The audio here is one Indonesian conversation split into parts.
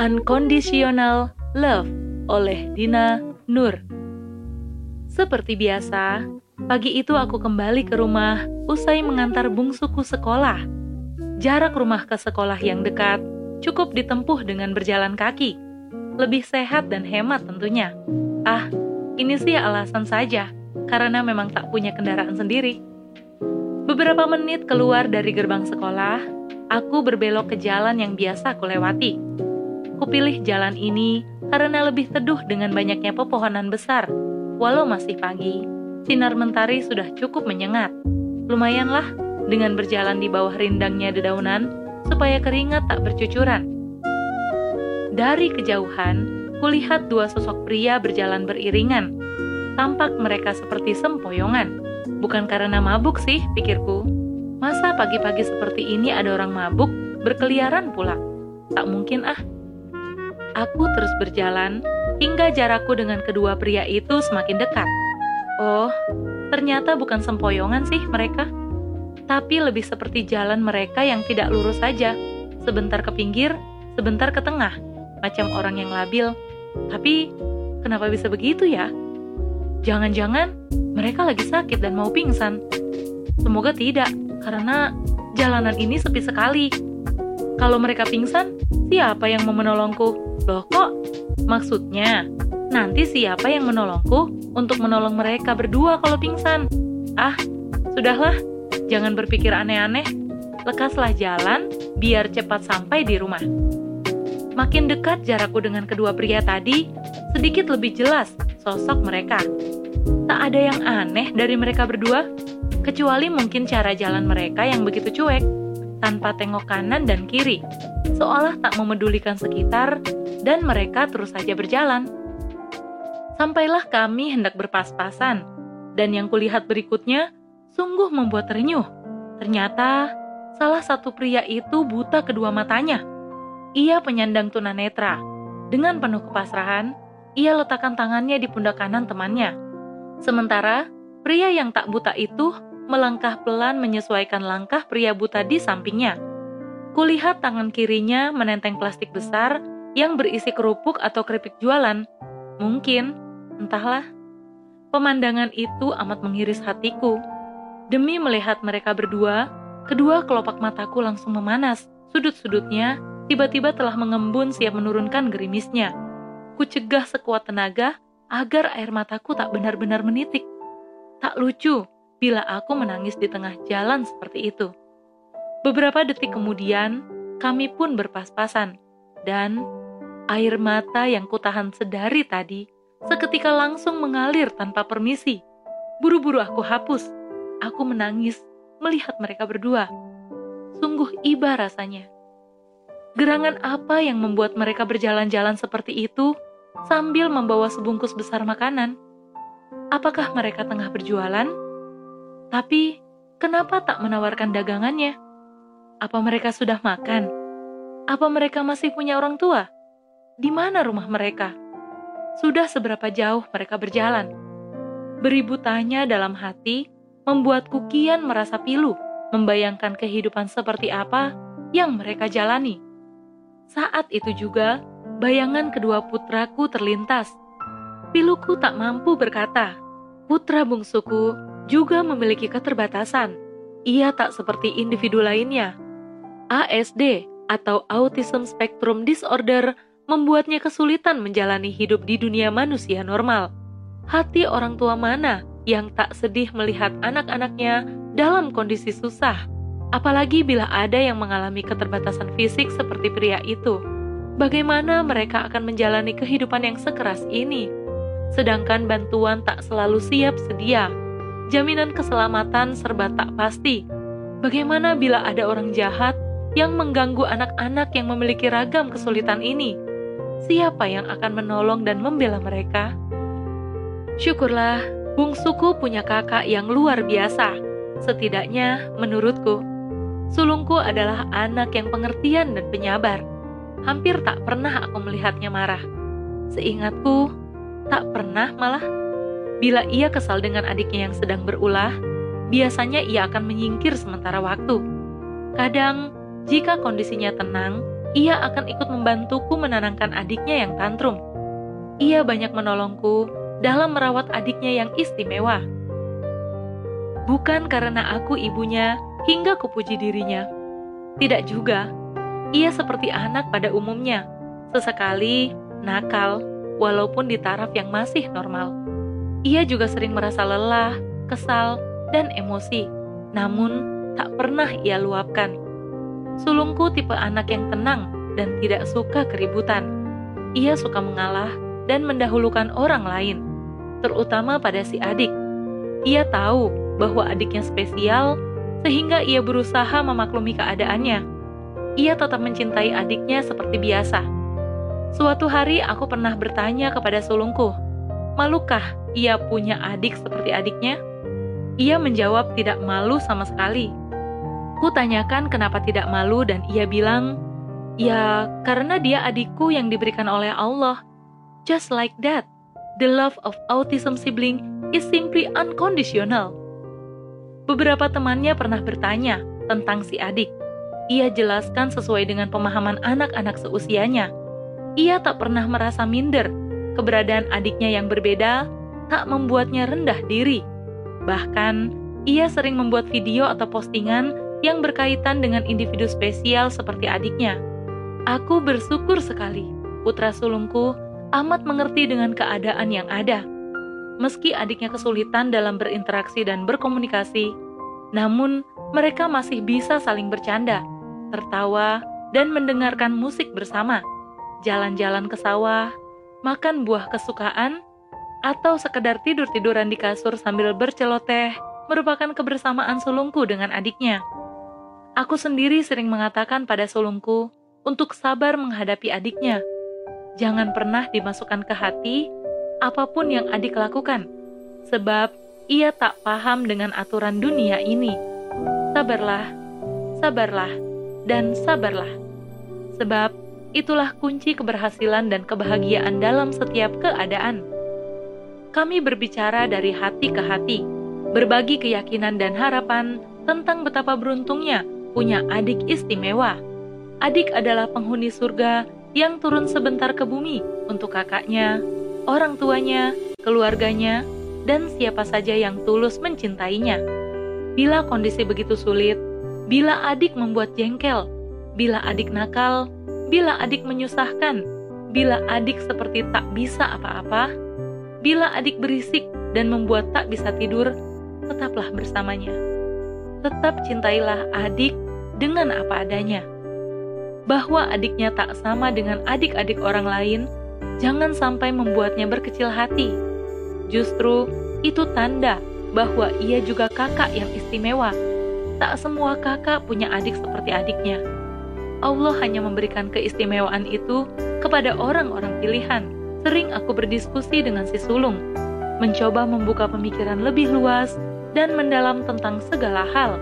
Unconditional Love oleh Dina Nur. Seperti biasa, pagi itu aku kembali ke rumah usai mengantar bungsuku sekolah. Jarak rumah ke sekolah yang dekat cukup ditempuh dengan berjalan kaki. Lebih sehat dan hemat tentunya. Ah, ini sih alasan saja, karena memang tak punya kendaraan sendiri. Beberapa menit keluar dari gerbang sekolah, aku berbelok ke jalan yang biasa aku lewati. Kupilih jalan ini karena lebih teduh dengan banyaknya pepohonan besar. Walau masih pagi, sinar mentari sudah cukup menyengat. Lumayanlah dengan berjalan di bawah rindangnya dedaunan supaya keringat tak bercucuran. Dari kejauhan, kulihat dua sosok pria berjalan beriringan. Tampak mereka seperti sempoyongan. Bukan karena mabuk sih, pikirku. Masa pagi-pagi seperti ini ada orang mabuk berkeliaran pula? Tak mungkin ah. Aku terus berjalan hingga jarakku dengan kedua pria itu semakin dekat. Oh, ternyata bukan sempoyongan sih mereka, tapi lebih seperti jalan mereka yang tidak lurus saja. Sebentar ke pinggir, sebentar ke tengah, macam orang yang labil. Tapi, kenapa bisa begitu ya? Jangan-jangan mereka lagi sakit dan mau pingsan. Semoga tidak, karena jalanan ini sepi sekali. Kalau mereka pingsan, siapa yang mau menolongku? Loh kok? Maksudnya, nanti siapa yang menolongku untuk menolong mereka berdua kalau pingsan? Ah, sudahlah, jangan berpikir aneh-aneh. Lekaslah jalan, biar cepat sampai di rumah. Makin dekat jarakku dengan kedua pria tadi, sedikit lebih jelas sosok mereka. Tak ada yang aneh dari mereka berdua, kecuali mungkin cara jalan mereka yang begitu cuek, tanpa tengok kanan dan kiri, seolah tak memedulikan sekitar dan mereka terus saja berjalan. Sampailah kami hendak berpas-pasan, dan yang kulihat berikutnya sungguh membuat terenyuh. Ternyata salah satu pria itu buta kedua matanya. Ia penyandang tunanetra. Dengan penuh kepasrahan, ia letakkan tangannya di pundak kanan temannya. Sementara pria yang tak buta itu melangkah pelan menyesuaikan langkah pria buta di sampingnya. Kulihat tangan kirinya menenteng plastik besar yang berisi kerupuk atau keripik jualan. Mungkin, entahlah. Pemandangan itu amat mengiris hatiku. Demi melihat mereka berdua, kedua kelopak mataku langsung memanas. Sudut-sudutnya tiba-tiba telah mengembun siap menurunkan gerimisnya. Ku cegah sekuat tenaga agar air mataku tak benar-benar menitik. Tak lucu bila aku menangis di tengah jalan seperti itu. Beberapa detik kemudian, kami pun berpas-pasan, dan Air mata yang kutahan sedari tadi seketika langsung mengalir tanpa permisi. Buru-buru aku hapus. Aku menangis melihat mereka berdua. Sungguh iba rasanya. Gerangan apa yang membuat mereka berjalan-jalan seperti itu sambil membawa sebungkus besar makanan? Apakah mereka tengah berjualan? Tapi, kenapa tak menawarkan dagangannya? Apa mereka sudah makan? Apa mereka masih punya orang tua? di mana rumah mereka? Sudah seberapa jauh mereka berjalan? Beribu tanya dalam hati membuatku kian merasa pilu, membayangkan kehidupan seperti apa yang mereka jalani. Saat itu juga, bayangan kedua putraku terlintas. Piluku tak mampu berkata, putra bungsuku juga memiliki keterbatasan. Ia tak seperti individu lainnya. ASD atau Autism Spectrum Disorder membuatnya kesulitan menjalani hidup di dunia manusia normal. Hati orang tua mana yang tak sedih melihat anak-anaknya dalam kondisi susah, apalagi bila ada yang mengalami keterbatasan fisik seperti pria itu. Bagaimana mereka akan menjalani kehidupan yang sekeras ini? Sedangkan bantuan tak selalu siap sedia, jaminan keselamatan serba tak pasti. Bagaimana bila ada orang jahat yang mengganggu anak-anak yang memiliki ragam kesulitan ini? siapa yang akan menolong dan membela mereka? Syukurlah, bungsuku punya kakak yang luar biasa. Setidaknya, menurutku, sulungku adalah anak yang pengertian dan penyabar. Hampir tak pernah aku melihatnya marah. Seingatku, tak pernah malah. Bila ia kesal dengan adiknya yang sedang berulah, biasanya ia akan menyingkir sementara waktu. Kadang, jika kondisinya tenang, ia akan ikut membantuku menenangkan adiknya yang tantrum. Ia banyak menolongku dalam merawat adiknya yang istimewa. Bukan karena aku ibunya hingga kupuji dirinya. Tidak juga. Ia seperti anak pada umumnya, sesekali nakal, walaupun di taraf yang masih normal. Ia juga sering merasa lelah, kesal, dan emosi, namun tak pernah ia luapkan. Sulungku tipe anak yang tenang dan tidak suka keributan. Ia suka mengalah dan mendahulukan orang lain, terutama pada si adik. Ia tahu bahwa adiknya spesial, sehingga ia berusaha memaklumi keadaannya. Ia tetap mencintai adiknya seperti biasa. Suatu hari aku pernah bertanya kepada sulungku, malukah ia punya adik seperti adiknya? Ia menjawab tidak malu sama sekali. Ku tanyakan kenapa tidak malu dan ia bilang, ya karena dia adikku yang diberikan oleh Allah. Just like that, the love of autism sibling is simply unconditional. Beberapa temannya pernah bertanya tentang si adik. Ia jelaskan sesuai dengan pemahaman anak-anak seusianya. Ia tak pernah merasa minder. Keberadaan adiknya yang berbeda tak membuatnya rendah diri. Bahkan, ia sering membuat video atau postingan yang berkaitan dengan individu spesial seperti adiknya. Aku bersyukur sekali, putra sulungku amat mengerti dengan keadaan yang ada. Meski adiknya kesulitan dalam berinteraksi dan berkomunikasi, namun mereka masih bisa saling bercanda, tertawa, dan mendengarkan musik bersama, jalan-jalan ke sawah, makan buah kesukaan, atau sekedar tidur-tiduran di kasur sambil berceloteh merupakan kebersamaan sulungku dengan adiknya. Aku sendiri sering mengatakan pada sulungku untuk sabar menghadapi adiknya. Jangan pernah dimasukkan ke hati apa pun yang adik lakukan, sebab ia tak paham dengan aturan dunia ini. Sabarlah, sabarlah, dan sabarlah. Sebab itulah kunci keberhasilan dan kebahagiaan dalam setiap keadaan. Kami berbicara dari hati ke hati, berbagi keyakinan dan harapan tentang betapa beruntungnya punya adik istimewa. Adik adalah penghuni surga yang turun sebentar ke bumi untuk kakaknya, orang tuanya, keluarganya, dan siapa saja yang tulus mencintainya. Bila kondisi begitu sulit, bila adik membuat jengkel, bila adik nakal, bila adik menyusahkan, bila adik seperti tak bisa apa-apa, bila adik berisik dan membuat tak bisa tidur, tetaplah bersamanya tetap cintailah adik dengan apa adanya. Bahwa adiknya tak sama dengan adik-adik orang lain, jangan sampai membuatnya berkecil hati. Justru itu tanda bahwa ia juga kakak yang istimewa. Tak semua kakak punya adik seperti adiknya. Allah hanya memberikan keistimewaan itu kepada orang-orang pilihan. Sering aku berdiskusi dengan si sulung, mencoba membuka pemikiran lebih luas dan mendalam tentang segala hal,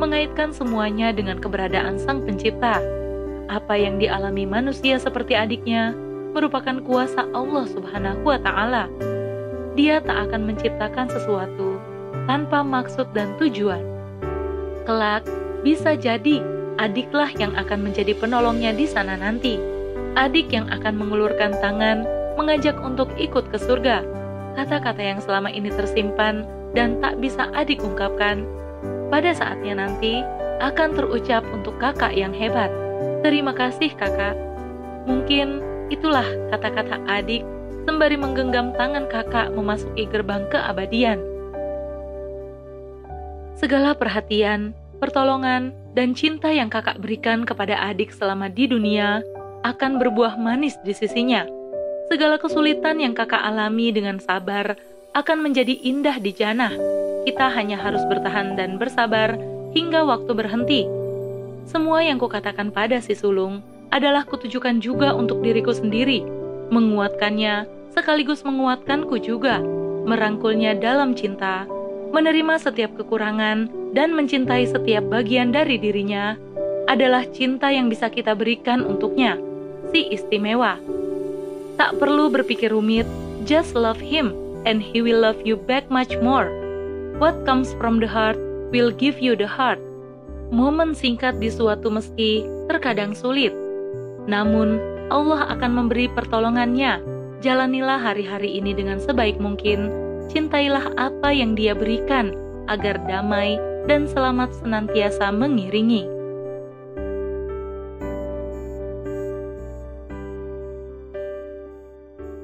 mengaitkan semuanya dengan keberadaan Sang Pencipta. Apa yang dialami manusia seperti adiknya merupakan kuasa Allah Subhanahu wa Ta'ala. Dia tak akan menciptakan sesuatu tanpa maksud dan tujuan. Kelak, bisa jadi adiklah yang akan menjadi penolongnya di sana nanti. Adik yang akan mengulurkan tangan, mengajak untuk ikut ke surga. Kata-kata yang selama ini tersimpan dan tak bisa adik ungkapkan, pada saatnya nanti akan terucap untuk kakak yang hebat. Terima kasih kakak. Mungkin itulah kata-kata adik sembari menggenggam tangan kakak memasuki gerbang keabadian. Segala perhatian, pertolongan, dan cinta yang kakak berikan kepada adik selama di dunia akan berbuah manis di sisinya. Segala kesulitan yang kakak alami dengan sabar akan menjadi indah di jannah. Kita hanya harus bertahan dan bersabar hingga waktu berhenti. Semua yang kukatakan pada si sulung adalah kutujukan juga untuk diriku sendiri, menguatkannya sekaligus menguatkanku juga, merangkulnya dalam cinta, menerima setiap kekurangan, dan mencintai setiap bagian dari dirinya adalah cinta yang bisa kita berikan untuknya, si istimewa. Tak perlu berpikir rumit, just love him and He will love you back much more. What comes from the heart will give you the heart. Momen singkat di suatu meski terkadang sulit, Namun, Allah akan memberi pertolongannya. Jalanilah hari-hari ini dengan sebaik mungkin. Cintailah apa yang Dia berikan, agar damai dan selamat senantiasa mengiringi.